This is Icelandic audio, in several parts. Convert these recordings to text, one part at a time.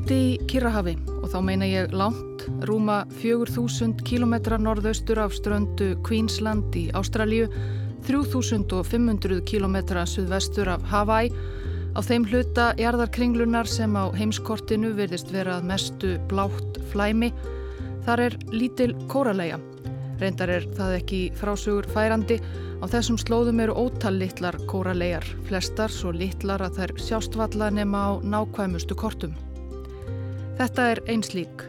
Úti í Kirrahafi og þá meina ég lánt rúma 4000 km norðaustur af ströndu Queensland í Ástralju, 3500 km suðvestur af Hawaii á þeim hluta jarðarkringlunar sem á heimskortinu verðist vera að mestu blátt flæmi. Þar er lítil kóralega. Reyndar er það ekki frásögur færandi Á þessum slóðum eru ótal litlar kóralegar, flestar svo litlar að þær sjástvalla nema á nákvæmustu kortum. Þetta er einslík,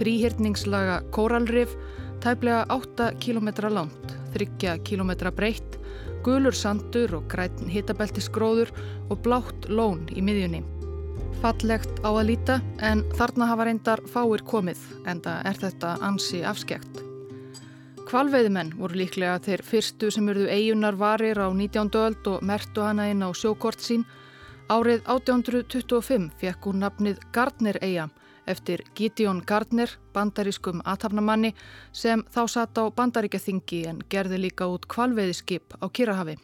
þrýhyrningslaga kóralrif, tæplega 8 km langt, 30 km breytt, gulur sandur og græn hitabeltisgróður og blátt lón í miðjunni. Fallegt á að líta en þarna hafa reyndar fáir komið en það er þetta ansi afskekt. Kvalveiðmenn voru líklega þeir fyrstu sem urðu eigunar varir á 19. öld og mertu hana inn á sjókort sín. Árið 1825 fekk hún nafnið Gardner eiga eftir Gideon Gardner, bandarískum aðtapnamanni sem þá satt á bandaríkjaþingi en gerði líka út kvalveiðskip á Kirahafi.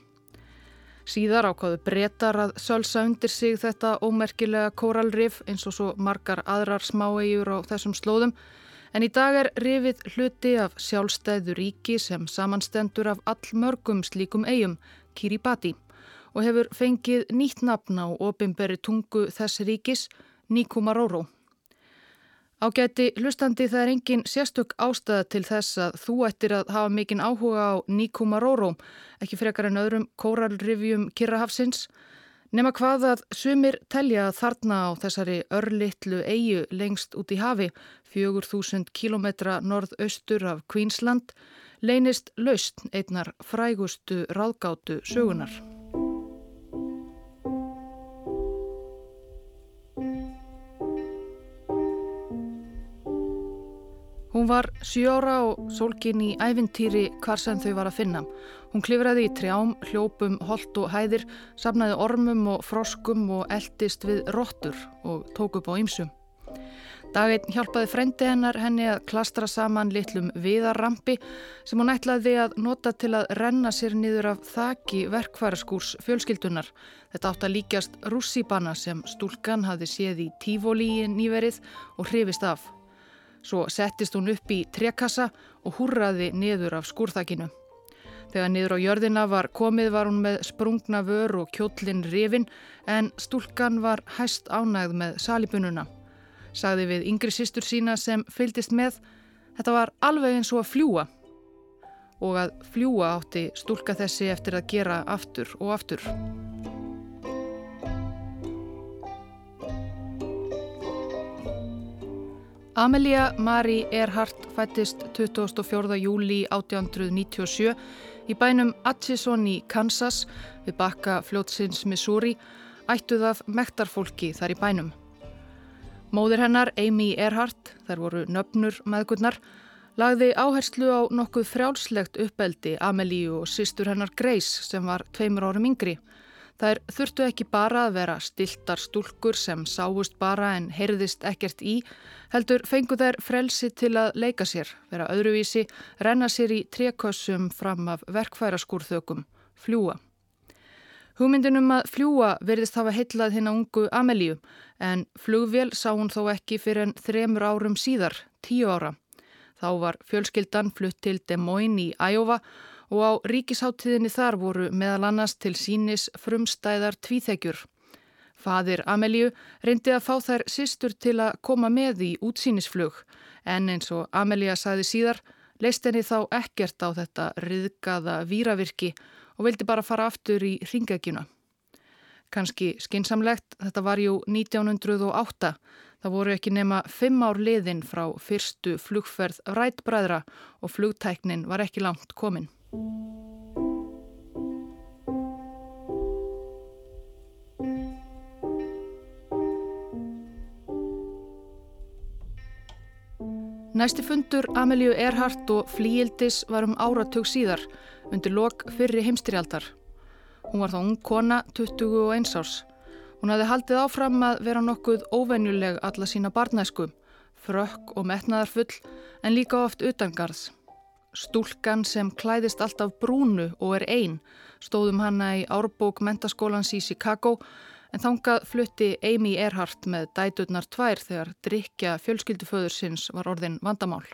Síðar ákváðu breytar að sölsa undir sig þetta ómerkilega kóralrif eins og svo margar aðrar smáegjur á þessum slóðum En í dag er rifið hluti af sjálfstæðu ríki sem samanstendur af allmörgum slíkum eigum, Kiribati, og hefur fengið nýtt nafn á opimberi tungu þess ríkis, Nikumaroro. Ágæti hlustandi það er engin sérstök ástæða til þess að þú ættir að hafa mikinn áhuga á Nikumaroro, ekki frekar en öðrum kóralrifjum Kirrahafsins, Nefna hvað að sumir telja þarna á þessari örlittlu eigu lengst út í hafi, 4000 km norðaustur af Queensland, leynist laust einnar frægustu ráðgátu sögunar. Hún var sjóra og sólgin í ævintýri hvar sem þau var að finna. Hún klifraði í trjám, hljópum, holt og hæðir, sapnaði ormum og froskum og eldist við róttur og tók upp á ýmsum. Daginn hjálpaði frendi hennar henni að klastra saman litlum viðarrampi sem hún ætlaði að nota til að renna sér niður af þaki verkfæraskúrs fjölskyldunar. Þetta átt að líkjast rússíbana sem stúlkan hafi séð í tífólíin nýverið og hrifist af. Svo settist hún upp í trekassa og húrraði niður af skúrþakinu. Þegar niður á jörðina var komið var hún með sprungna vör og kjóllin rifin en stúlkan var hæst ánægð með salibununa. Sagði við yngri sýstur sína sem fylgist með, þetta var alveg eins og að fljúa. Og að fljúa átti stúlka þessi eftir að gera aftur og aftur. Amelia Marie Earhart fættist 24. júli 1897 Í bænum Atchison í Kansas við bakka fljótsins Missouri ættuð af mektarfólki þar í bænum. Móður hennar, Amy Earhart, þær voru nöfnur meðgurnar, lagði áherslu á nokkuð frjálslegt uppeldi Amelíu og sýstur hennar Grace sem var tveimur árum yngri. Þær þurftu ekki bara að vera stiltar stúlkur sem sáust bara en heyrðist ekkert í, heldur fengu þær frelsi til að leika sér, vera öðruvísi, renna sér í trekössum fram af verkfæraskúrþökum, fljúa. Hugmyndinum að fljúa verðist hafa heitlað hinn á ungu Amelíu en flugvél sá hún þó ekki fyrir en þremur árum síðar, tíu ára. Þá var fjölskyldan flutt til Des Moines í Æjófa og á ríkisháttíðinni þar voru meðal annars til sínis frumstæðar tvíþekjur. Fadir Amelíu reyndi að fá þær sýstur til að koma með í útsýnisflug en eins og Amelíu sagði síðar leist henni þá ekkert á þetta riðgaða víravirki og vildi bara fara aftur í ringegina. Kanski skinsamlegt, þetta var jú 1908, það voru ekki nema fimm ár liðin frá fyrstu flugferð rætbræðra og flugtæknin var ekki langt komin. Næsti fundur Amelíu Earhart og Flíildis var um áratug síðar undir lok fyrri heimstyrjaldar. Hún var þá ung kona 21 árs. Hún hafði haldið áfram að vera nokkuð óvenjuleg alla sína barnæsku, frökk og metnaðarfull en líka oft utangarðs. Stúlkan sem klæðist alltaf brúnu og er einn stóðum hanna í árbók mentaskólans í Chicago en þangað flutti Amy Earhart með dæturnar tvær þegar drikja fjölskylduföður sinns var orðin vandamál.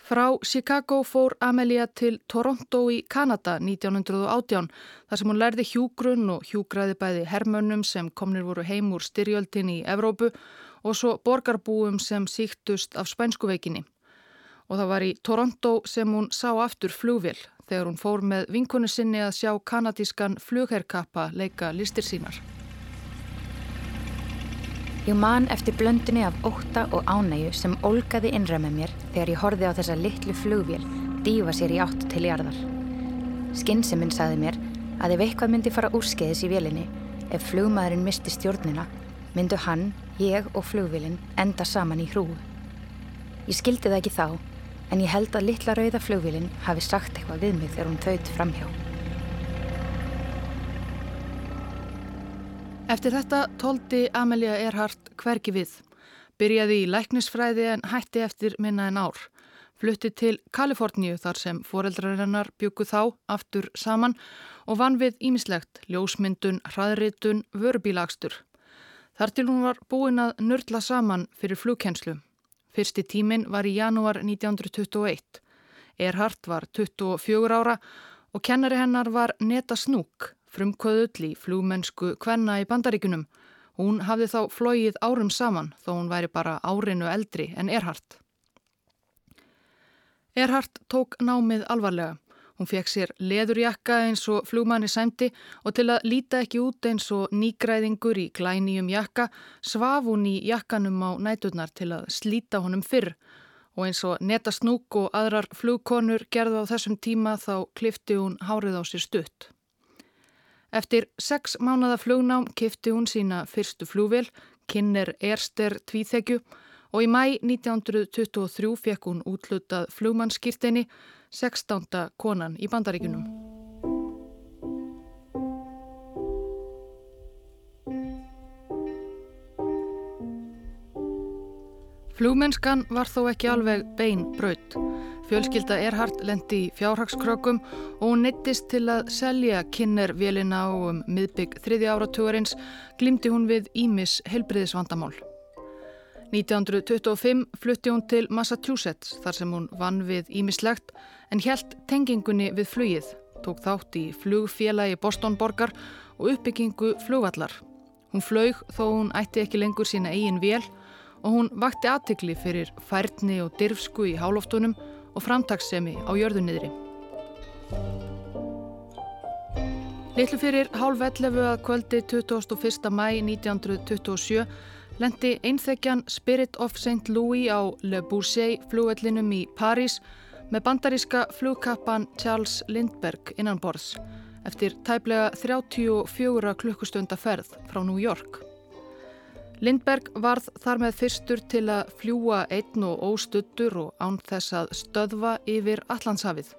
Frá Chicago fór Amelia til Toronto í Kanada 1918 þar sem hún lærði hjúgrunn og hjúgraði bæði hermönnum sem komnir voru heim úr styrjöldin í Evrópu og svo borgarbúum sem síktust af spænskuveikinni. Og það var í Toronto sem hún sá aftur flugvél þegar hún fór með vinkonu sinni að sjá kanadískan flugherrkappa leika listir sínar. Ég man eftir blöndunni af óta og ánægu sem olgaði innra með mér þegar ég horfi á þessa litlu flugvél dífa sér í átt til jarðar. Skinnseminn saði mér að ef eitthvað myndi fara úrskeiðis í vélinni, ef flugmaðurinn misti stjórnina, myndu hann, ég og flugvélinn enda saman í hrúu. Ég skildi það ekki þá, en ég held að litla rauða flugvélinn hafi sagt eitthvað við mig þegar hún þauðt framhjá. Eftir þetta tóldi Amelia Earhart hvergi við. Byrjaði í læknisfræði en hætti eftir minna en ár. Flutti til Kaliforníu þar sem foreldrarinnar byggu þá aftur saman og vann við ímislegt ljósmyndun, hraðritun, vörubílagstur. Þar til hún var búin að nördla saman fyrir flugkenslu. Fyrsti tímin var í janúar 1921. Earhart var 24 ára og kennari hennar var Neta Snúk frumkvöðull í flúmennsku Kvenna í bandaríkunum. Hún hafði þá flóið árum saman þó hún væri bara árinu eldri en Erhard. Erhard tók námið alvarlega. Hún fekk sér leðurjakka eins og flúmanni sæmdi og til að líta ekki út eins og nýgræðingur í glænýjum jakka svaf hún í jakkanum á næturnar til að slíta honum fyrr og eins og neta snúk og aðrar flúkonur gerði á þessum tíma þá klifti hún hárið á sér stutt. Eftir sex mánada flugnám kifti hún sína fyrstu flúvél, kynner Erster tvíþekju og í mæ 1923 fekk hún útlutað flugmannskýrteini, 16. konan í bandaríkunum. Flugmennskan var þó ekki alveg bein braut. Fjölskylda Erhard lendi í fjárhagskrökum og hún neittist til að selja kynner vélina á um miðbygg þriði áratugurins glimti hún við Ímis helbriðisvandamál. 1925 flutti hún til Massachusetts þar sem hún vann við Ímislegt en helt tengingunni við flugið, tók þátt í flugfélagi Bostonborgar og uppbyggingu flugvallar. Hún flög þó hún ætti ekki lengur sína eigin vél og hún vakti aðtikli fyrir færni og dirfsku í hálóftunum og framtagssemi á jörðunniðri. Littlu fyrir hálf 11 að kvöldi 21. mæ 1927 lendi einþekjan Spirit of St. Louis á Le Bourget flugvellinum í París með bandaríska flugkappan Charles Lindbergh innanborðs eftir tæplega 34 klukkustunda ferð frá New York. Lindberg varð þar með fyrstur til að fljúa einn og óstuttur og án þess að stöðva yfir Allandshafið.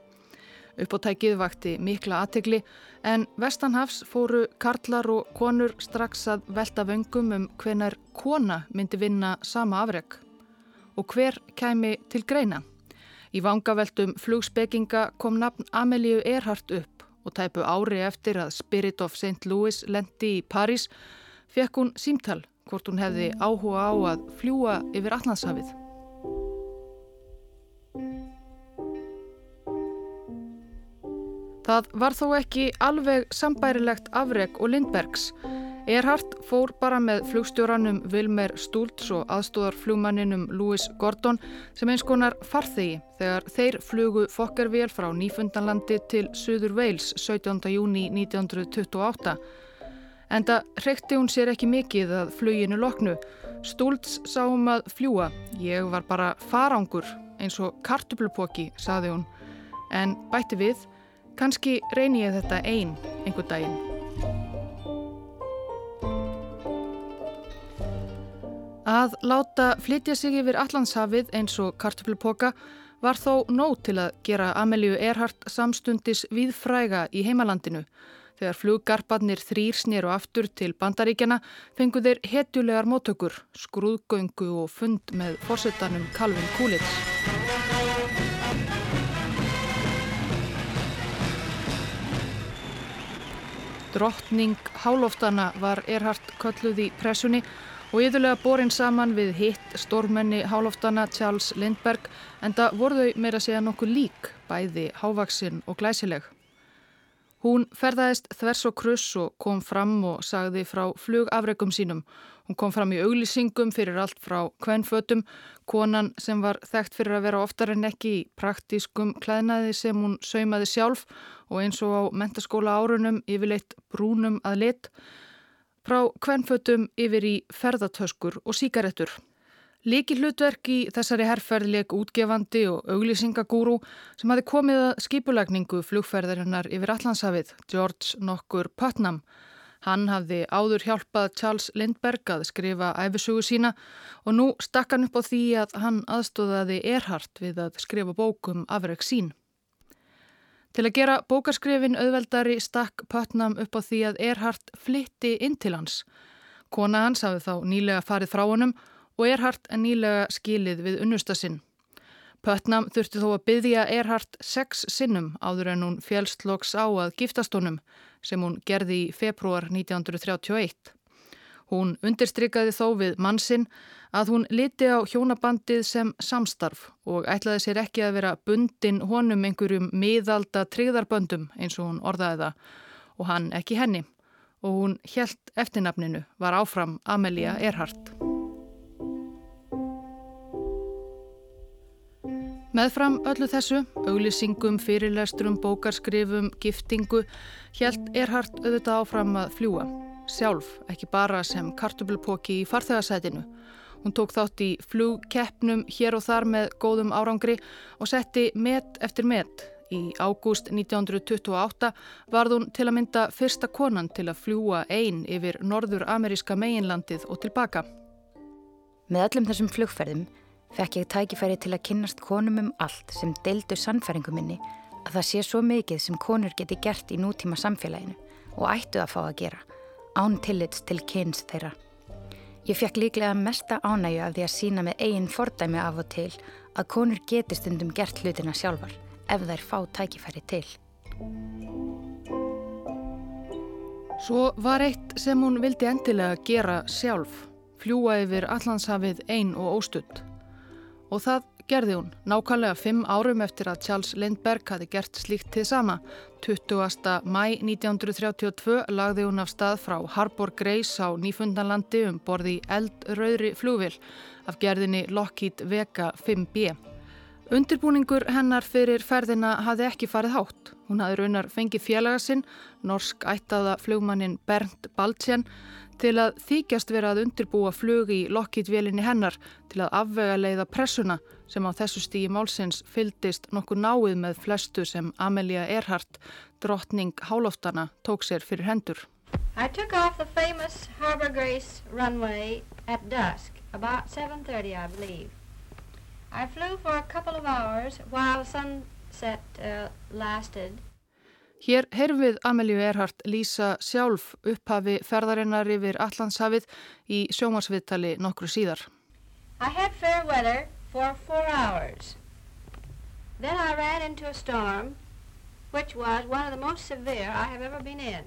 Uppóttækið vakti mikla aðtegli en Vestanhafs fóru karlar og konur strax að velta vöngum um hvenar kona myndi vinna sama afreg og hver kæmi til greina. Í vangaveltum flugspekinga kom nafn Amelíu Erhardt upp og tæpu ári eftir að Spirit of St. Louis lendi í París fekk hún símtal hvort hún hefði áhuga á að fljúa yfir Allandshafið. Það var þó ekki alveg sambærilegt afreg og Lindbergs. Erhardt fór bara með flugstjóranum Wilmer Stultz og aðstóðarflugmanninum Louis Gordon sem eins konar farþegi þegar þeir flugu fokkervél frá Nýfundanlandi til Suður Wales 17. júni 1928. Enda hrekti hún sér ekki mikið að fluginu loknu. Stúlts sá um að fljúa. Ég var bara farangur eins og kartublupóki, saði hún. En bætti við, kannski reyni ég þetta einn einhver daginn. Að láta flytja sig yfir allandshafið eins og kartuflupoka var þó nóg til að gera Amelíu Erhardt samstundis viðfræga í heimalandinu. Þegar fluggarparnir þrýr snýru aftur til bandaríkjana fengu þeir hetjulegar móttökur, skrúðgöngu og fund með fórsetanum Calvin Coolidge. Drottning Háloftana var Erhard kölluð í pressunni og yðurlega borin saman við hitt stórmenni Háloftana Charles Lindberg en það voru þau meira segja nokkuð lík, bæði hávaksinn og glæsileg. Hún ferðaðist þvers og kruss og kom fram og sagði frá flugafregum sínum. Hún kom fram í auglýsingum fyrir allt frá kvennfötum, konan sem var þekkt fyrir að vera oftar en ekki í praktískum klæðnaði sem hún saumaði sjálf og eins og á mentaskóla árunum yfirleitt brúnum að lit, frá kvennfötum yfir í ferðartöskur og síkaretur. Líki hlutverk í þessari herrferðileg útgefandi og auglýsingagúru sem hafi komið að skipulagningu flugferðarinnar yfir Allandshafið, George Nokkur Putnam. Hann hafði áður hjálpað Charles Lindberg að skrifa æfisugu sína og nú stakk hann upp á því að hann aðstóðaði Erhard við að skrifa bókum afreg sín. Til að gera bókarskrifin auðveldari stakk Putnam upp á því að Erhard flytti inn til hans. Kona hans hafði þá nýlega farið frá honum og Erhard er nýlega skilið við unnustasinn. Putnam þurfti þó að byggja Erhard sex sinnum áður en hún fjelstlokks á að giftast honum sem hún gerði í februar 1931. Hún undirstrykkaði þó við mannsinn að hún liti á hjónabandið sem samstarf og ætlaði sér ekki að vera bundin honum einhverjum miðalda tryggðarböndum eins og hún orðaði það og hann ekki henni og hún helt eftirnafninu var áfram Amelia Earhart. Meðfram öllu þessu, auglýsingum, fyrirlestrum, bókarskrifum, giftingu, helt Earhart auðvitað áfram að fljúa sjálf, ekki bara sem kartublupoki í farþegarsætinu. Hún tók þátt í flugkeppnum hér og þar með góðum árangri og setti met eftir met. Í ágúst 1928 varð hún til að mynda fyrsta konan til að fljúa einn yfir norður-ameríska meginlandið og tilbaka. Með öllum þessum flugferðum fekk ég tækifæri til að kynnast konum um allt sem deildu sannfæringu minni að það sé svo mikið sem konur geti gert í nútíma samfélaginu og ættu að fá að gera án tillits til kyns þeirra. Ég fekk líklega mesta ánægju af því að sína með eigin fordæmi af og til að konur geti stundum gert hlutina sjálfar ef þær fá tækifæri til. Svo var eitt sem hún vildi endilega gera sjálf, fljúa yfir allandshafið einn og óstudd. Og það gerði hún nákvæmlega fimm árum eftir að Charles Lindbergh hafi gert slíkt til sama. 20. mæ 1932 lagði hún af stað frá Harbor Grace á Nýfundanlandi um borði eldröðri flúvil af gerðinni Lockheed Vega 5B. Undirbúningur hennar fyrir ferðina hafði ekki farið hátt. Hún hafði raunar fengið félagasinn, norsk ættaða flugmannin Bernd Baltsen, til að þykjast vera að undirbúa flug í lokkítvélinni hennar til að afvega leiða pressuna sem á þessu stígi málsins fyldist nokkuð náið með flestu sem Amelia Earhart, drottning Háloftana, tók sér fyrir hendur. I took off the famous Harbor Grace runway at dusk, about 7.30 I believe. I flew for a couple of hours while sunset uh, lasted Hér heyrfum við Amelíu Erhardt lýsa sjálf upphafi ferðarinnar yfir Allandshafið í sjómasviðtali nokkru síðar. I had fair weather for four hours. Then I ran into a storm which was one of the most severe I have ever been in.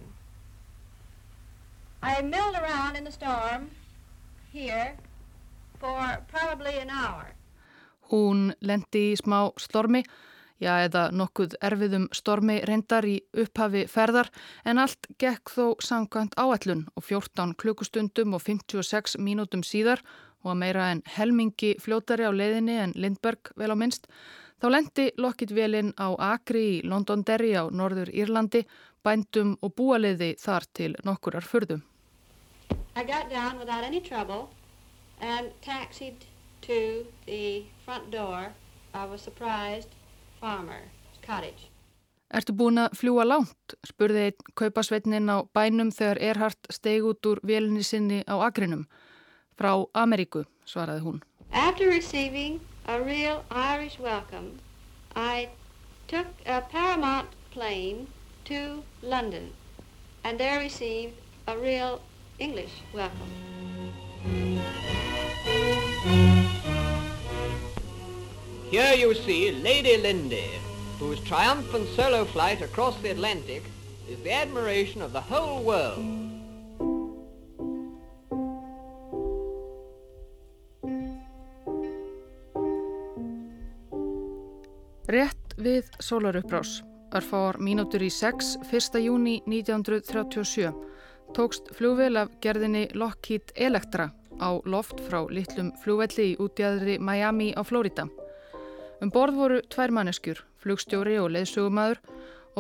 I milled around in the storm here for probably an hour. Hún lendi í smá stormi já eða nokkuð erfiðum stormi reyndar í upphafi ferðar en allt gekk þó sangkvæmt áætlun og 14 klukkustundum og 56 mínútum síðar og að meira en helmingi fljótari á leiðinni en Lindberg vel á minnst, þá lendi Lockheed-vélinn á Akri í Londonderry á Norður Írlandi, bændum og búaliði þar til nokkurar fyrðum. I got down without any trouble and taxied to the front door. I was surprised Ertu búin að fljúa langt? spurði einn kaupasveitnin á bænum þegar Erhard steig út úr vélinni sinni á agrinum. Frá Ameríku, svaraði hún. After receiving a real Irish welcome, I took a Paramount plane to London and there received a real English welcome. Here you see Lady Lindy, whose triumphant solo flight across the Atlantic is the admiration of the whole world. Rétt við sólarupprás, örfáar mínútur í 6, 1. júni 1937, tókst flugvel af gerðinni Lockheed Electra á loft frá litlum flugvelli í útjæðri Miami á Flórida. Um borð voru tvær manneskjur, flugstjóri og leiðsögumæður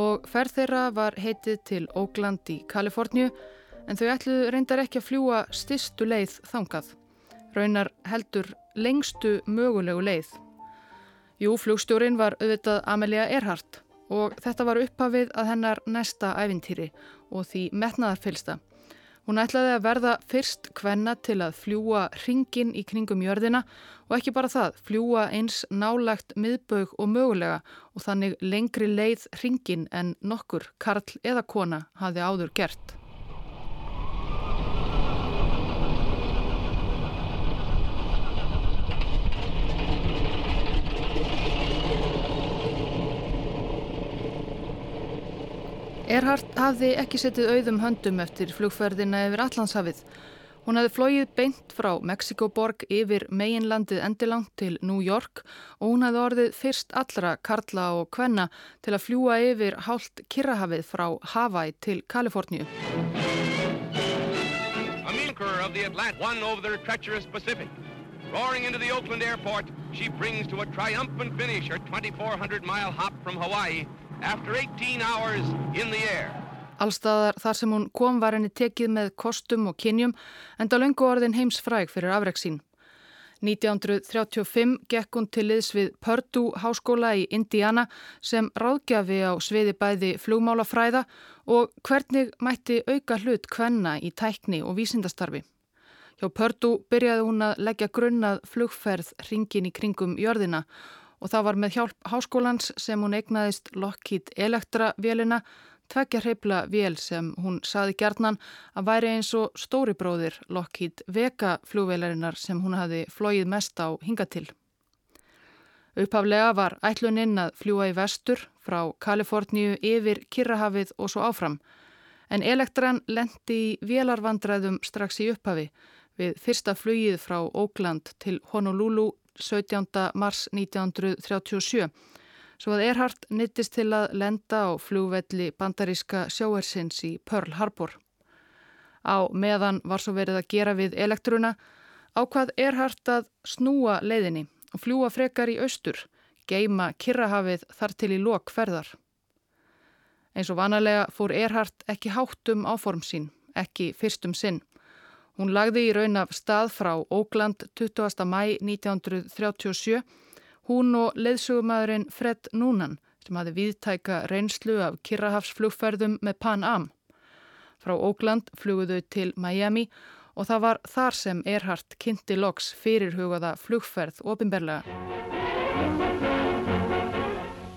og ferð þeirra var heitið til Oakland í Kaliforníu en þau ætluðu reyndar ekki að fljúa stistu leið þangað. Raunar heldur lengstu mögulegu leið. Jú, flugstjórin var auðvitað Amelia Earhart og þetta var upphafið að hennar næsta ævintýri og því metnaðarfylsta. Hún ætlaði að verða fyrst kvenna til að fljúa ringin í kringum jörðina og ekki bara það, fljúa eins nálagt miðbög og mögulega og þannig lengri leið ringin en nokkur, karl eða kona, hafi áður gert. Erhard hafði ekki setið auðum höndum eftir flugferðina yfir Allandshafið. Hún hafði flóið beint frá Mexikoborg yfir meginlandið endilangt til New York og hún hafði orðið fyrst allra Karla og Kvenna til að fljúa yfir hálft Kirrahafið frá Hawaii til Kaliforníu. Amilcar of the Atlantic won over the treacherous Pacific. Roaring into the Oakland airport, she brings to a triumphant finish her 2,400 mile hop from Hawaii after 18 hours in the air. Allstaðar þar sem hún kom var henni tekið með kostum og kynjum en það löngu orðin heims-fræg fyrir afreiksín. 1935 gekk hún til liðs við Purdue háskóla í Indiana sem ráðgjafi á sviði bæði flugmálafræða og hvernig mætti auka hlut kvenna í tækni og vísindastarfi. Hjá Purdue byrjaði hún að leggja grunnað flugferð ringin í kringum jörðina og það var með hjálp háskólans sem hún eignaðist Lockheed Electra-vélina, tveggja hreipla vél sem hún saði gerðnan að væri eins og stóri bróðir Lockheed Vega flugvélarinnar sem hún hafi flóið mest á hingatil. Upphaflega var ætluninn að fljúa í vestur frá Kaliforníu yfir Kirrahafið og svo áfram, en Elektran lendi í vélarvandræðum strax í upphafi við fyrsta flugið frá Oakland til Honolulu 17. mars 1937 svo að Erhardt nittist til að lenda á flugvelli bandaríska sjóersins í Pearl Harbor. Á meðan var svo verið að gera við elektruna ákvað Erhardt að snúa leiðinni og fljúa frekar í austur, geima Kirrahafið þar til í lokferðar. Eins og vanalega fór Erhardt ekki hátt um áform sín, ekki fyrstum sinn. Hún lagði í raun af stað frá Ógland 20. mæ 1937. Hún og leðsugumæðurinn Fred Noonan sem hafi viðtæka reynslu af Kirrahafsflugferðum með Pan Am. Frá Ógland fluguðu til Miami og það var þar sem Erhardt kynnti loks fyrirhugaða flugferð ofinberlega.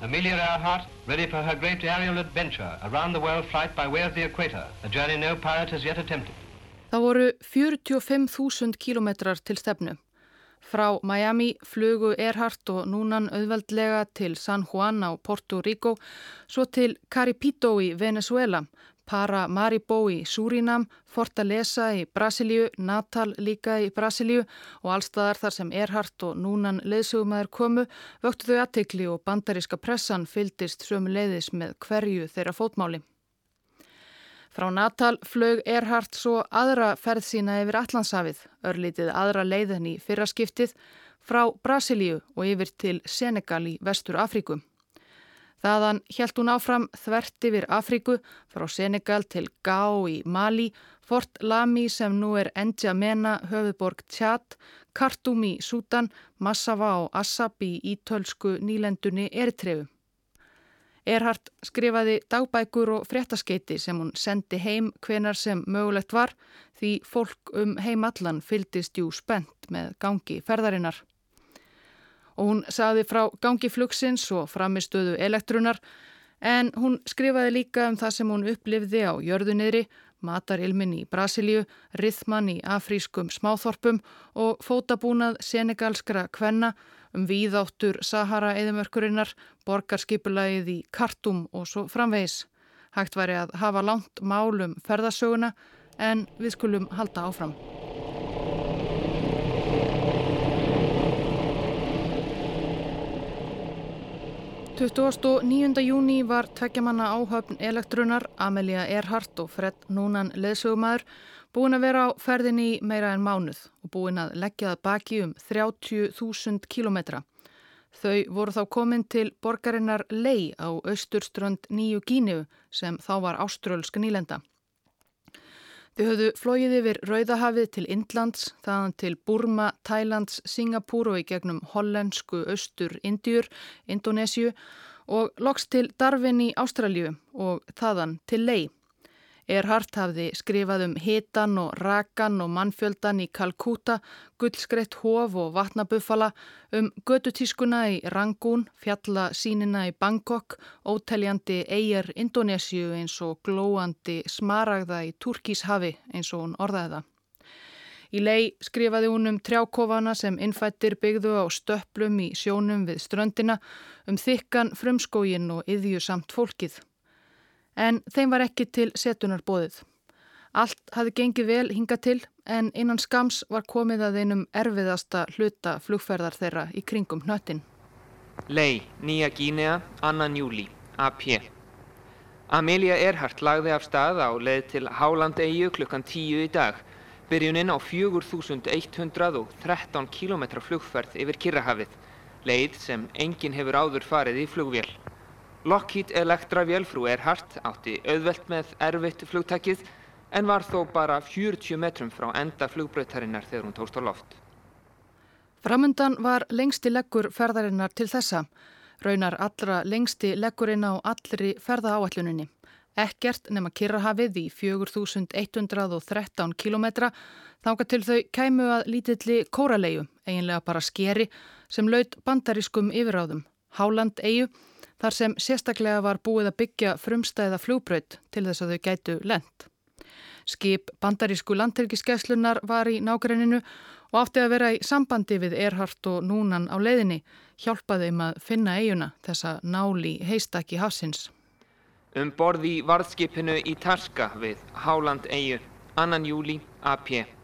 Amelia Earhart, ready for her great aerial adventure, around the world flight by way of the equator, a journey no pirate has yet attempted. Það voru 45.000 kílometrar til stefnu. Frá Miami flugu Erhardt og núnan auðveldlega til San Juan á Porto Rico, svo til Caripito í Venezuela, Paramaribo í Surinam, Fortaleza í Brasilíu, Natal líka í Brasilíu og allstaðar þar sem Erhardt og núnan leðsugumæður komu vöktu þau aðtikli og bandaríska pressan fyldist sömu leiðis með hverju þeirra fótmáli. Frá Natal flög Erhardt svo aðra ferð sína yfir Allandshafið, örlítið aðra leiðin í fyrraskiptið, frá Brasilíu og yfir til Senegal í vestur Afríku. Þaðan helt hún áfram þvert yfir Afríku, frá Senegal til Gao í Mali, Fort Lami sem nú er N'Djamena, höfuborg Tjad, Khartoum í Sútan, Massawa og Assab í ítölsku nýlendunni Eritrefu. Erhardt skrifaði dagbækur og fréttaskeiti sem hún sendi heim hvenar sem mögulegt var því fólk um heimallan fyldist jú spennt með gangi ferðarinnar. Og hún saði frá gangi flugsins og framistöðu elektrunar en hún skrifaði líka um það sem hún upplifði á jörðunniðri, matarilmin í Brasilíu, rithman í afrískum smáþorpum og fótabúnað senegalskra kvenna um víðáttur Sahara eðimörkurinnar, borgarskipulægið í Kartum og svo framvegis. Hægt væri að hafa langt málum ferðasöguna en við skulum halda áfram. 29. júni var tveggjamanna áhöfn elektrunar Amelia Earhart og Fred Núnan leðsögumæður búin að vera á ferðin í meira en mánuð og búin að leggja það baki um 30.000 kilometra. Þau voru þá komin til borgarinnar Lei á austurströnd Nýju Gíniu sem þá var áströlsk nýlenda. Þau höfðu flóið yfir Rauðahafið til Indlands, þaðan til Burma, Thailands, Singapúr og í gegnum hollensku, austur, Indjur, Indonésiu og loks til Darwin í Ástralju og þaðan til Lei. Erhard hafði skrifað um hitan og rakan og mannfjöldan í Kalkúta, gullskreitt hof og vatnabuffala, um gödutískuna í Rangoon, fjalla sínina í Bangkok, óteljandi eigjar Indonésiu eins og glóandi smaragða í Turkíshafi eins og hún orðaði það. Í lei skrifaði hún um trjákofana sem innfættir byggðu á stöplum í sjónum við ströndina, um þykkan frumskógin og yðjusamt fólkið en þeim var ekki til setunar bóðið. Allt hafi gengið vel hinga til en innan skams var komið að einum erfiðasta hluta flugferðar þeirra í kringum hnöttin. Lei, Nýja Gínea, annan júli, AP. Amelia Earhart lagði af stað á leið til Háland-Eyju klukkan 10 í dag. Byrjuninn á 4113 km flugferð yfir Kirrahafið, leið sem enginn hefur áður farið í flugvél. Lockheed Electra vélfrú Earhart átti auðvelt með erfitt flugtækið en var þó bara 40 metrum frá enda flugbrautarinnar þegar hún tókst á loft. Framundan var lengsti leggur ferðarinnar til þessa. Raunar allra lengsti leggurinn á allri ferðaáalluninni. Ekkert nema Kirrahafið í 4113 kilometra þánga til þau kæmu að lítilli kóralegu, eiginlega bara skeri, sem laud bandarískum yfiráðum. Háland eigu þar sem sérstaklega var búið að byggja frumstæða fljóbraut til þess að þau gætu lent. Skip bandarísku landhelgiskeslunar var í nágreininu og átti að vera í sambandi við Erhard og Núnan á leiðinni, hjálpaði um að finna eiguna þessa náli heistakki hafsins. Um borði varðskipinu í Tarska við Háland eigu, annan júli, AP.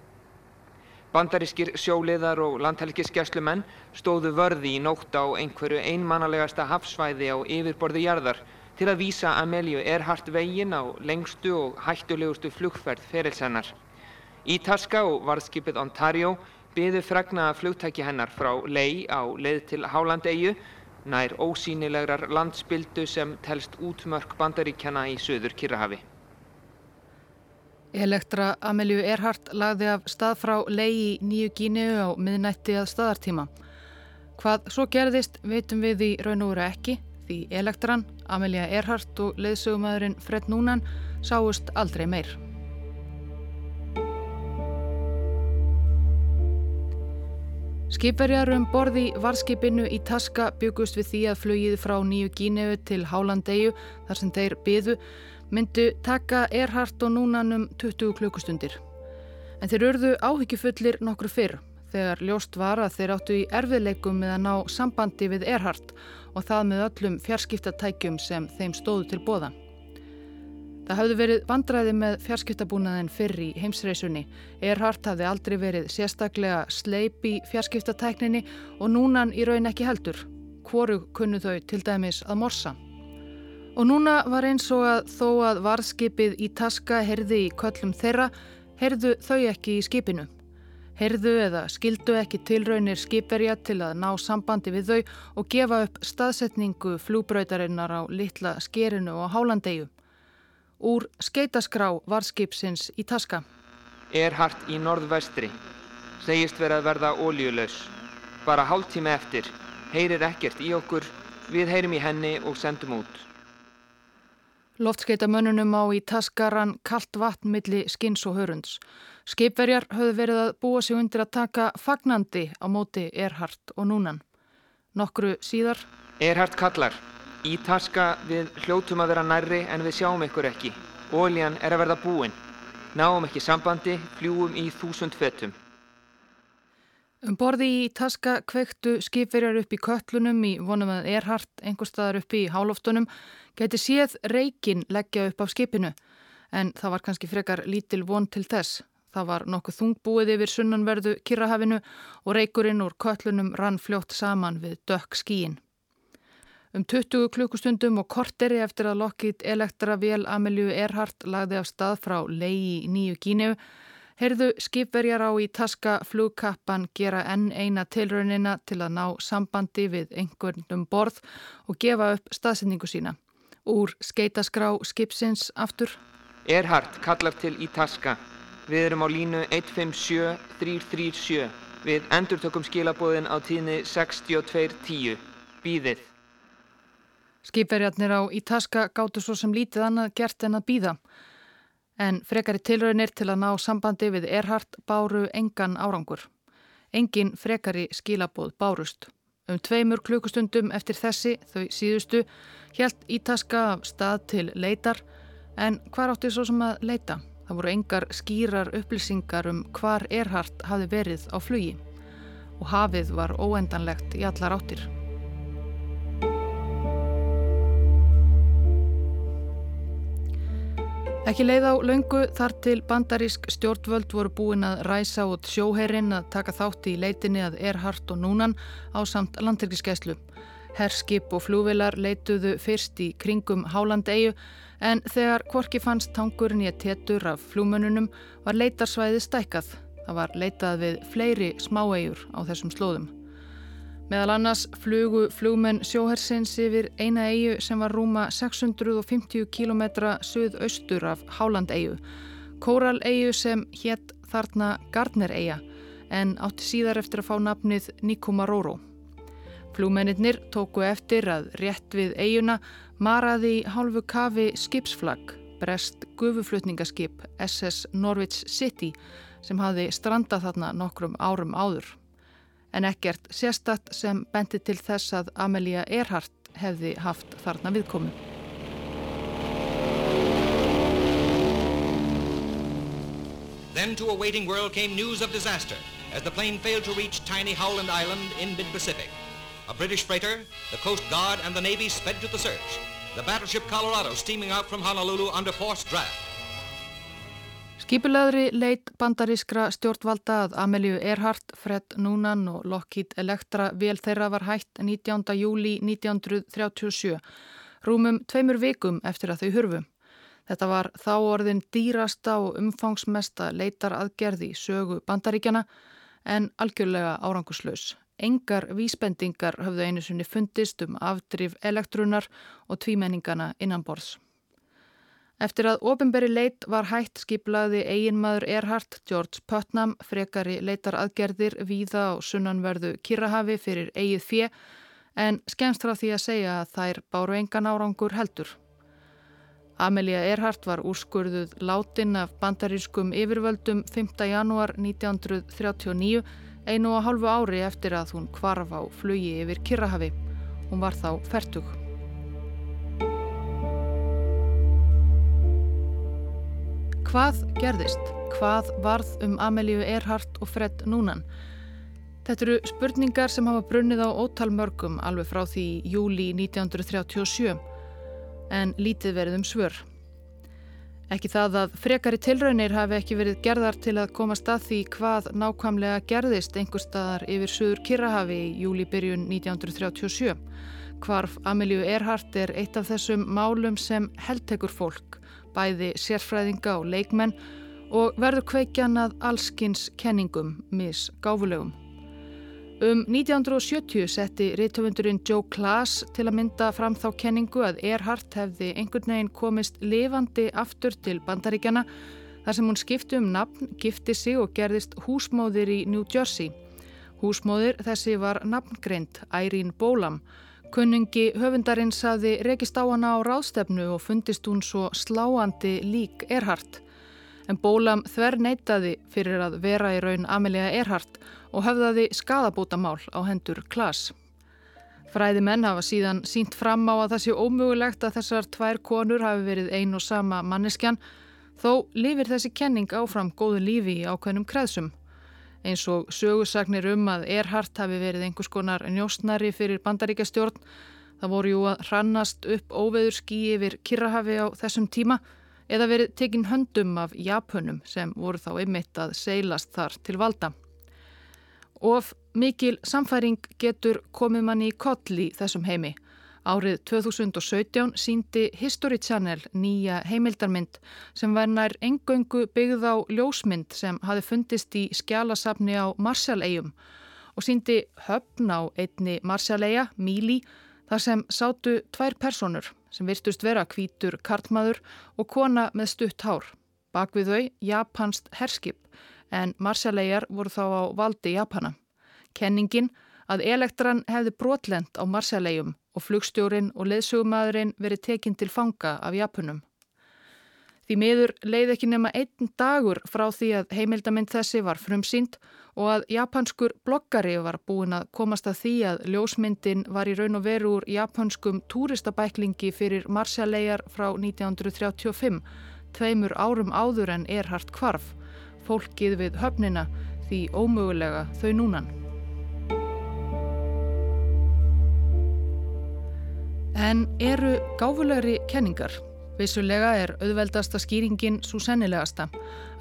Bandarískir sjóliðar og landhelgiskeslumenn stóðu vörði í nótt á einhverju einmannalegasta hafsvæði á yfirborði jarðar til að vísa Amelíu Earhart veginn á lengstu og hættulegustu flugferð ferilsennar. Í Taska og varðskipið Ontario byðu fregnaða flugtæki hennar frá lei á leið til Hálandeyju nær ósýnilegrar landsbyldu sem telst útmörk bandaríkjana í söður Kirrahafi. Elektra Amelju Erhardt lagði af stað frá leiði nýju gíniu á miðnætti að staðartíma. Hvað svo gerðist veitum við í raun og veru ekki því Elektran, Amelja Erhardt og leðsögumæðurinn Fred Núnan sáust aldrei meir. Skipverjar um borði varskipinu í Taska byggust við því að flögið frá nýju gíniu til Hálandeyju þar sem þeir byðu myndu taka Erhard og núnanum 20 klukkustundir. En þeir örðu áhyggjufullir nokkru fyrr þegar ljóst var að þeir áttu í erfiðleikum með að ná sambandi við Erhard og það með öllum fjarskiptatækjum sem þeim stóðu til bóða. Það hafði verið vandræði með fjarskiptabúnaðin fyrr í heimsreisunni. Erhard hafði aldrei verið sérstaklega sleip í fjarskiptatækninni og núnan í raun ekki heldur. Hvoru kunnu þau til dæmis að morsa? Og núna var eins og að þó að varðskipið í taska herði í köllum þeirra, herðu þau ekki í skipinu. Herðu eða skildu ekki tilraunir skipverja til að ná sambandi við þau og gefa upp staðsetningu flúbrautarinnar á litla skerinu og hálandegu. Úr skeitaskrá varðskipsins í taska. Er hart í norðvestri. Segist verið að verða ólíulegs. Bara hálf tíma eftir. Heyrir ekkert í okkur. Við heyrim í henni og sendum út. Loftskeitamönnunum á í taskaran kallt vatn milli skins og hörunds. Skipverjar höfðu verið að búa sig undir að taka fagnandi á móti Erhard og Núnan. Nokkru síðar. Erhard kallar. Í taska við hljótum að vera nærri en við sjáum ykkur ekki. Óljan er að verða búin. Náum ekki sambandi, fljúum í þúsund fötum. Um borði í taska kveiktu skipverjar upp í köllunum í vonum að Erhard, einhver staðar upp í hálóftunum, geti séð reikin leggja upp af skipinu. En það var kannski frekar lítil von til þess. Það var nokkuð þungbúið yfir sunnanverðu Kirrahafinu og reikurinn úr köllunum rann fljótt saman við dökk skíin. Um 20 klukkustundum og korteri eftir að lokkit elektra vél Amelju Erhard lagði af stað frá leiði í nýju Gíneu heyrðu skipverjar á í taska flugkappan gera enn eina tilraunina til að ná sambandi við einhvern um borð og gefa upp staðsendingu sína. Úr skeitaskrá skipsins aftur. Erhard kallar til í taska. Við erum á línu 157337. Við endurtökum skilabóðin á tíðni 6210. Býðið. Skipverjarnir á í taska gáttu svo sem lítið annað gert en að býða en frekari tilraunir til að ná sambandi við Erhard báru engan árangur. Engin frekari skilaboð bárust. Um tveimur klukustundum eftir þessi, þau síðustu, helt Ítaska af stað til leitar, en hvar átti svo sem að leita? Það voru engar skýrar upplýsingar um hvar Erhard hafi verið á flugi og hafið var óendanlegt í allar áttir. Ekki leið á laungu þar til bandarísk stjórnvöld voru búin að ræsa út sjóherrin að taka þátti í leitinni að Erhard og Núnan á samt landtyrkiskeslu. Herskip og flúvilar leituðu fyrst í kringum Hálandegu en þegar Kvorki fannst tangurinn í að tétur af flúmönunum var leitarsvæði stækkað. Það var leitað við fleiri smáegjur á þessum slóðum. Meðal annars flugu flugmenn sjóhersins yfir eina eigu sem var rúma 650 km suðaustur af Háland-eigu. Kóral-eigu sem hétt þarna Gardner-eiga en átti síðar eftir að fá nafnið Nikomaroro. Flugmennir tóku eftir að rétt við eiguna maraði í hálfu kafi skipsflagg, brest gufuflutningaskip SS Norwich City sem hafi strandað þarna nokkrum árum áður en ekkert sérstatt sem benti til þess að Amelia Earhart hefði haft þarna viðkomu. Then to a waiting world came news of disaster as the plane failed to reach tiny Howland Island in mid-Pacific. A British freighter, the Coast Guard and the Navy sped to the search. The battleship Colorado steaming out from Honolulu under forced draft. Skipulaðri leit bandarískra stjórnvalda að Amelíu Earhart, Fred Noonan og Lockheed Electra vel þeirra var hætt 19. júli 1937, rúmum tveimur vikum eftir að þau hurfu. Þetta var þá orðin dýrasta og umfangsmesta leitar aðgerði í sögu bandaríkjana en algjörlega áranguslaus. Engar vísbendingar höfðu einu sinni fundist um afdrif elektrunar og tvímenningana innan borðs. Eftir að ofinberi leit var hætt skiplaði eiginmaður Erhard George Putnam frekari leitar aðgerðir víða á sunnanverðu Kirrahafi fyrir eigið fjö en skemst frá því að segja að þær báru engan árangur heldur. Amelia Erhard var úrskurðuð látin af bandarískum yfirvöldum 5. janúar 1939 einu og hálfu ári eftir að hún kvarf á flugi yfir Kirrahafi. Hún var þá færtug. Hvað gerðist? Hvað varð um Amelíu Earhart og Fred Núnan? Þetta eru spurningar sem hafa brunnið á ótalmörgum alveg frá því júli 1937 en lítið verið um svör. Ekki það að frekari tilraunir hafi ekki verið gerðar til að komast að því hvað nákvæmlega gerðist einhver staðar yfir Suður Kirrahafi í júli byrjun 1937. Hvarf Amelíu Earhart er eitt af þessum málum sem heldtekur fólk bæði sérfræðinga og leikmenn og verður kveikjan að allskins kenningum mis gáfulegum. Um 1970 setti reytöfundurinn Joe Klaas til að mynda fram þá kenningu að Erhardt hefði einhvern veginn komist lifandi aftur til bandaríkjana þar sem hún skipti um nafn, gifti sig og gerðist húsmóðir í New Jersey. Húsmóðir þessi var nafngreint Ærín Bólam Kunningi höfundarinn saði rekist á hana á ráðstefnu og fundist hún svo sláandi lík Erhard. En Bólam þver neytaði fyrir að vera í raun Amelia Erhard og höfðaði skadabótamál á hendur Klas. Fræði menn hafa síðan sínt fram á að það sé ómögulegt að þessar tvær konur hafi verið ein og sama manneskjan, þó lifir þessi kenning áfram góðu lífi í ákveðnum kreðsum. Eins og sögusagnir um að Erhardt hafi verið einhvers konar njóstnari fyrir bandaríkastjórn. Það voru jú að hrannast upp óveður skí yfir Kirrahafi á þessum tíma eða verið tekinn höndum af Japunum sem voru þá einmitt að seilast þar til valda. Of mikil samfæring getur komið manni í koll í þessum heimi. Árið 2017 síndi History Channel nýja heimildarmynd sem var nær engöngu byggð á ljósmynd sem hafi fundist í skjálasafni á Marshalleium og síndi höfn á einni Marshalleia, Míli, þar sem sátu tvær personur sem virtust vera kvítur kartmaður og kona með stutt hár. Bak við þau japanst herskip en Marshalleiar voru þá á valdi Japana. Kenningin að elektran hefði brotlend á Marshalleium og flugstjórin og leðsugumæðurinn verið tekinn til fanga af Japunum. Því miður leið ekki nema einn dagur frá því að heimildamind þessi var frumsýnd og að japanskur bloggari var búin að komast að því að ljósmyndin var í raun og veru úr japanskum túristabæklingi fyrir Marsjallegar frá 1935, tveimur árum áður en Erhard Kvarf, fólkið við höfnina því ómögulega þau núnan. En eru gáfulegri kenningar? Vissulega er auðveldasta skýringin svo sennilegasta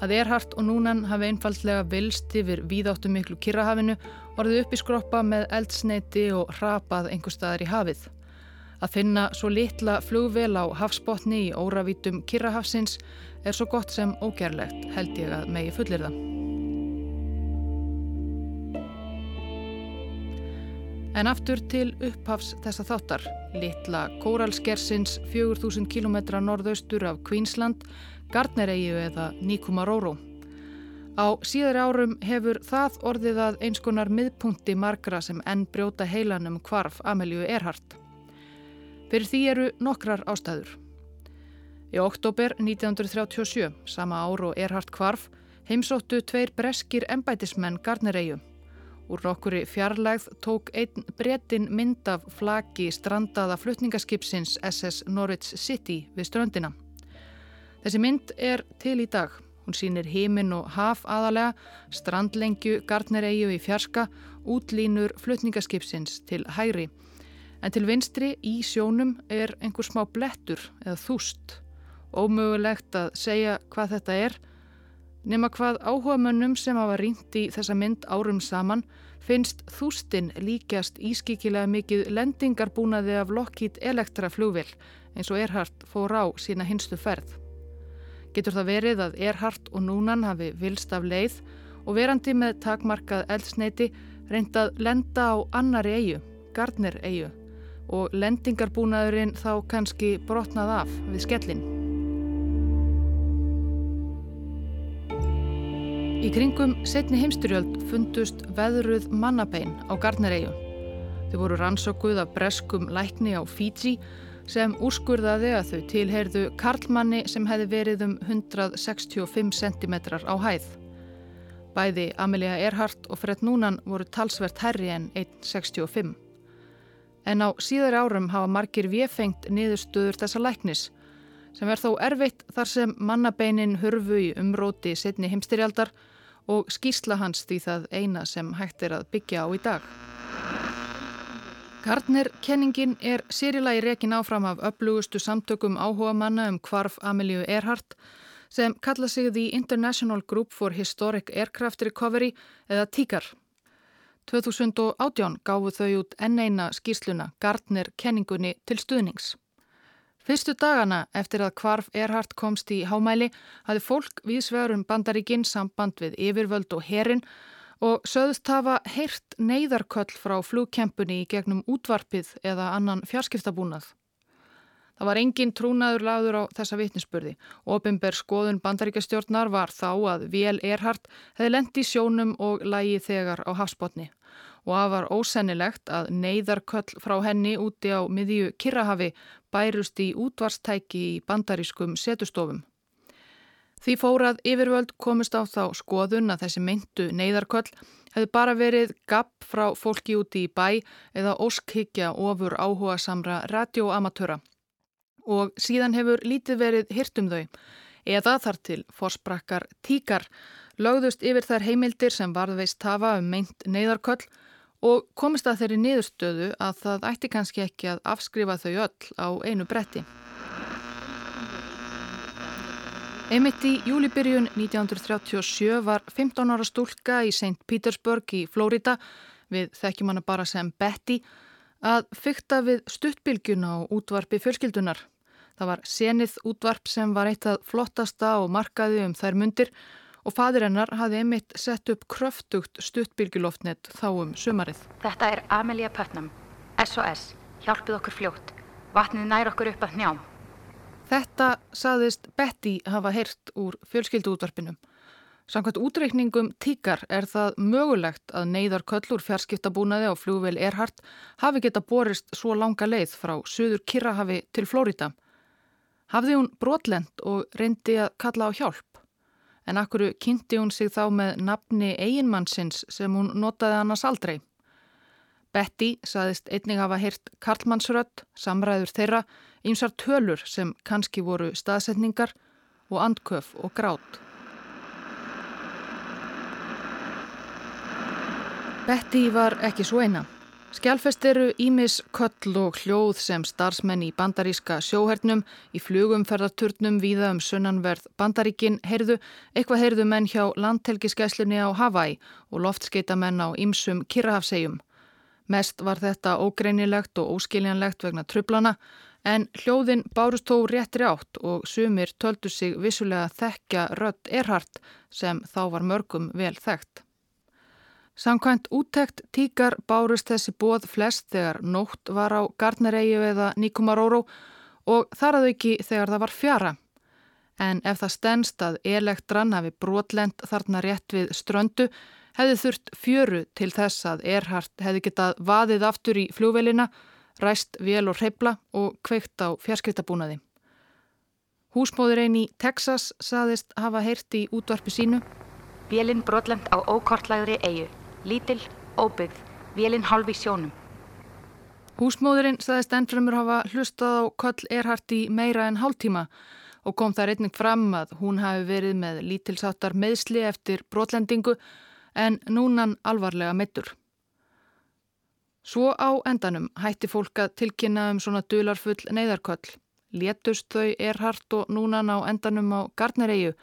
að Erhard og Núnan hafi einfallega vilst yfir víðáttu miklu Kirrahafinu orðið upp í skroppa með eldsneiti og rapað einhver staðar í hafið. Að finna svo litla flugvel á hafsbotni í óravítum Kirrahafsins er svo gott sem ógerlegt held ég að megi fullir það. En aftur til upphafs þessa þáttar, litla kóralskersins 4000 km norðaustur af Queensland, Gardneregiu eða Nikumaroro. Á síðari árum hefur það orðið að eins konar miðpunkti margra sem enn brjóta heilanum kvarf Amelíu Erhardt. Fyrir því eru nokkrar ástæður. Í oktober 1937, sama ár og Erhardt kvarf, heimsóttu tveir breskir embætismenn Gardneregiu. Úr nokkuri fjarlægð tók einn brettin mynd af flaki strandaða flutningaskipsins SS Norwich City við ströndina. Þessi mynd er til í dag. Hún sýnir heiminn og haf aðalega, strandlengju, gardnereiju í fjarska, útlínur flutningaskipsins til hæri. En til vinstri í sjónum er einhver smá blettur eða þúst. Ómögulegt að segja hvað þetta er, Nefna hvað áhuga mönnum sem hafa ringt í þessa mynd árum saman finnst þústinn líkjast ískikilega mikið lendingarbúnaði af Lockheed Electra flugvill eins og Erhardt fór á sína hinstu ferð. Getur það verið að Erhardt og Núnan hafi vilst af leið og verandi með takmarkað eldsneiti reyndað lenda á annari eigu, Gardner eigu og lendingarbúnaðurinn þá kannski brotnað af við skellin. Í kringum setni heimstyrjöld fundust veðruð mannabein á Gardnereiju. Þau voru rannsókuð af breskum lækni á Fiji sem úrskurðaði að þau tilheyrðu karlmanni sem hefði verið um 165 cm á hæð. Bæði Amelia Earhart og Fred Núnan voru talsvert herri en 1,65. En á síðar árum hafa margir viðfengt niðurstöður þessa læknis sem er þó erfitt þar sem mannabeinin hurfu í umróti setni heimstyrjaldar og skýrsla hans því það eina sem hægt er að byggja á í dag. Gardner-kenningin er sérilagi rekin áfram af upplugustu samtökum áhuga manna um kvarf Amelíu Earhart sem kalla sig The International Group for Historic Aircraft Recovery eða TIGAR. 2018 gáfu þau út enn eina skýrsluna Gardner-kenningunni til stuðnings. Fyrstu dagana eftir að kvarf Erhard komst í hámæli hafði fólk viðsvegurum bandaríkinn samband við yfirvöld og herin og söðust hafa heyrt neyðarköll frá flugkempunni í gegnum útvarpið eða annan fjarskiptabúnað. Það var engin trúnaður lagður á þessa vitnisspurði. Opimber skoðun bandaríkastjórnar var þá að Vél Erhard hefði lendi sjónum og lægi þegar á hafsbótni og að var ósennilegt að neyðarköll frá henni úti á miðju Kirrahafi bærust í útvarstæki í bandarískum setustofum. Því fórað yfirvöld komist á þá skoðun að þessi myndu neyðarköll hefði bara verið gapp frá fólki úti í bæ eða óskhyggja ofur áhuga samra radioamatöra og síðan hefur lítið verið hirt um þau eða þar til forsprakkar tíkar lögðust yfir þær heimildir sem varðveist tafa um meint neyðarköll og komist að þeirri niðurstöðu að það ætti kannski ekki að afskrifa þau öll á einu bretti. Einmitt í júlibyrjun 1937 var 15 ára stúlka í St. Petersburg í Flórida, við þekkjum hana bara sem Betty, að fykta við stuttbylgjuna og útvarpi fjölskyldunar. Það var senið útvarp sem var eitt af flottasta og markaði um þær mundir og fadir hennar hafði einmitt sett upp kröftugt stuttbylgjuloftnett þá um sumarið. Þetta er Amelia Putnam, SOS, hjálpið okkur fljótt, vatnið nær okkur upp að njám. Þetta saðist Betty hafa heyrt úr fjölskylduútvarpinum. Samkvæmt útreikningum tíkar er það mögulegt að neyðar köllur fjarskiptabúnaði á flugvel Erhard hafi geta borist svo langa leið frá söður Kirrahafi til Flórida. Hafði hún brotlend og reyndi að kalla á hjálp. En akkuru kynnti hún sig þá með nafni eiginmannsins sem hún notaði annars aldrei. Betty saðist einning hafa heyrt Karlmannsrött, samræður þeirra, ýmsar tölur sem kannski voru staðsetningar og andköf og grát. Betty var ekki svo eina. Skjálfest eru Ímis köll og hljóð sem starfsmenn í bandaríska sjóhernum í flugumferðarturnum víða um sunnanverð bandaríkin heyrðu, eitthvað heyrðu menn hjá landtelgiskeislunni á Hawaii og loftskeitamenn á Ímsum Kirrahafsegjum. Mest var þetta ógreinilegt og óskiljanlegt vegna trublana en hljóðin bárust þó réttri átt og sumir töldu sig vissulega þekkja rött erhart sem þá var mörgum vel þekkt. Samkvæmt úttekt tíkar bárust þessi bóð flest þegar nótt var á Gardnereyu eða Nikomaróró og þar að auki þegar það var fjara. En ef það stennst að elektran hafi brotlend þarna rétt við ströndu hefði þurft fjöru til þess að Erhard hefði getað vaðið aftur í fljóvelina, ræst vél og hreibla og kveikt á fjarskiptabúnaði. Húsmóður einn í Texas saðist hafa heyrt í útvarpi sínu. Vélinn brotlend á ókortlægri eigu, lítil, óbyggð, vélinn halv í sjónum. Húsmóðurinn saðist ennfremur hafa hlustað á koll Erhard í meira en hálftíma og kom það reyning fram að hún hafi verið með lítilsáttar meðsli eftir brotlendingu en núnan alvarlega mittur. Svo á endanum hætti fólk að tilkynna um svona dularfull neyðarköll. Létust þau erhart og núnan á endanum á Gardnereyu,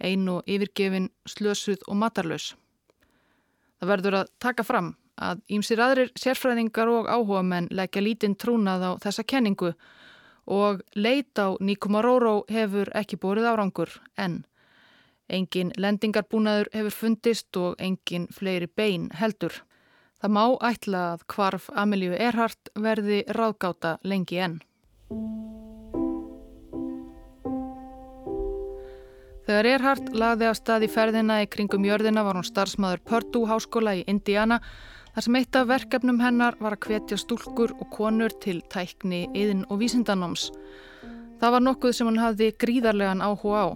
ein og yfirgefin slösuð og matarlaus. Það verður að taka fram að ímsir aðrir sérfræðingar og áhuga menn leggja lítinn trúnað á þessa kenningu og leit á Nikomaróró hefur ekki bórið árangur enn. Engin lendingarbúnaður hefur fundist og engin fleiri bein heldur. Það má ætla að kvarf Amelíu Erhardt verði ráðgáta lengi enn. Þegar Erhardt lagði á stað í ferðina í kringum jörðina var hún starfsmæður Purdue háskóla í Indiana þar sem eitt af verkefnum hennar var að hvetja stúlkur og konur til tækni, yðin og vísindanóms. Það var nokkuð sem hún hafði gríðarlegan áhuga á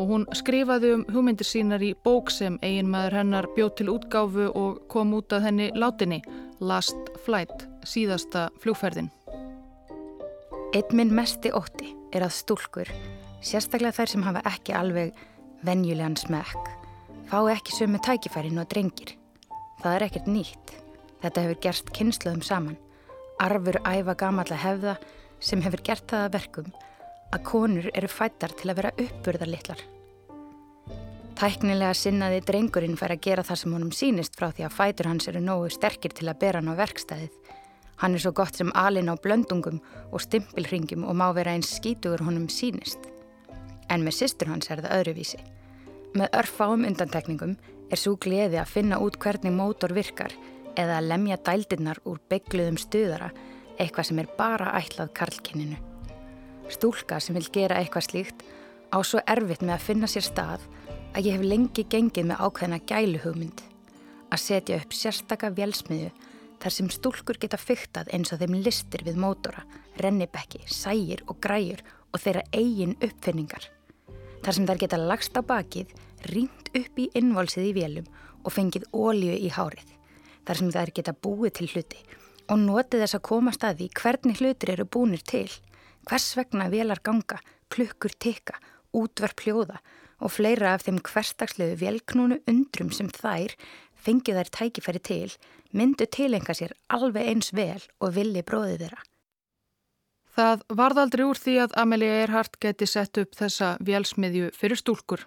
og hún skrifaði um hugmyndir sínar í bók sem eigin maður hennar bjóð til útgáfu og kom út að henni látinni Last Flight, síðasta fljóferðin. Eitt minn mesti ótti er að stúlkur, sérstaklega þær sem hafa ekki alveg venjulegan smekk, fá ekki sömu tækifærin og drengir. Það er ekkert nýtt. Þetta hefur gerst kynsluðum saman. Arfur æfa gamalla hefða sem hefur gert það að verkum að konur eru fættar til að vera uppburðarlittlar. Tæknilega sinnaði drengurinn fær að gera það sem honum sínist frá því að fætur hans eru nógu sterkir til að bera hann á verkstæðið. Hann er svo gott sem alin á blöndungum og stimpilringum og má vera eins skítugur honum sínist. En með sýstur hans er það öðruvísi. Með örfáum undantekningum er svo gleði að finna út hvernig mótor virkar eða að lemja dældirnar úr byggluðum stuðara, eitthvað sem er bara ætlað karlkinninu. Stúlka sem vil gera eitthvað slíkt á svo erfitt með að finna sér stað að ég hef lengi gengið með ákveðina gæluhugmynd. Að setja upp sérstaka velsmiðu þar sem stúlkur geta fyrtað eins og þeim listir við mótora, rennibekki, sægir og græjur og þeirra eigin uppfinningar. Þar sem þær geta lagst á bakið, rínt upp í innvolsið í vélum og fengið ólíu í hárið. Þar sem þær geta búið til hluti og notið þess að koma staði hvernig hlutir eru búinir til Hvers vegna velar ganga, klukkur tikka, útverf hljóða og fleira af þeim hverstagslegu velknúnu undrum sem þær fengið þær tækifæri til myndu tilenga sér alveg eins vel og villi bróðið þeirra. Það varðaldri úr því að Amelia Earhart geti sett upp þessa vélsmiðju fyrir stúlkur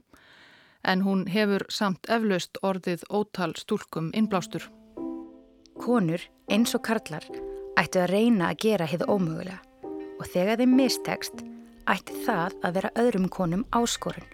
en hún hefur samt eflaust orðið ótal stúlkum innblástur. Konur eins og karlar ættu að reyna að gera hið ómögulega og þegar þeim mistekst ætti það að vera öðrum konum áskorun.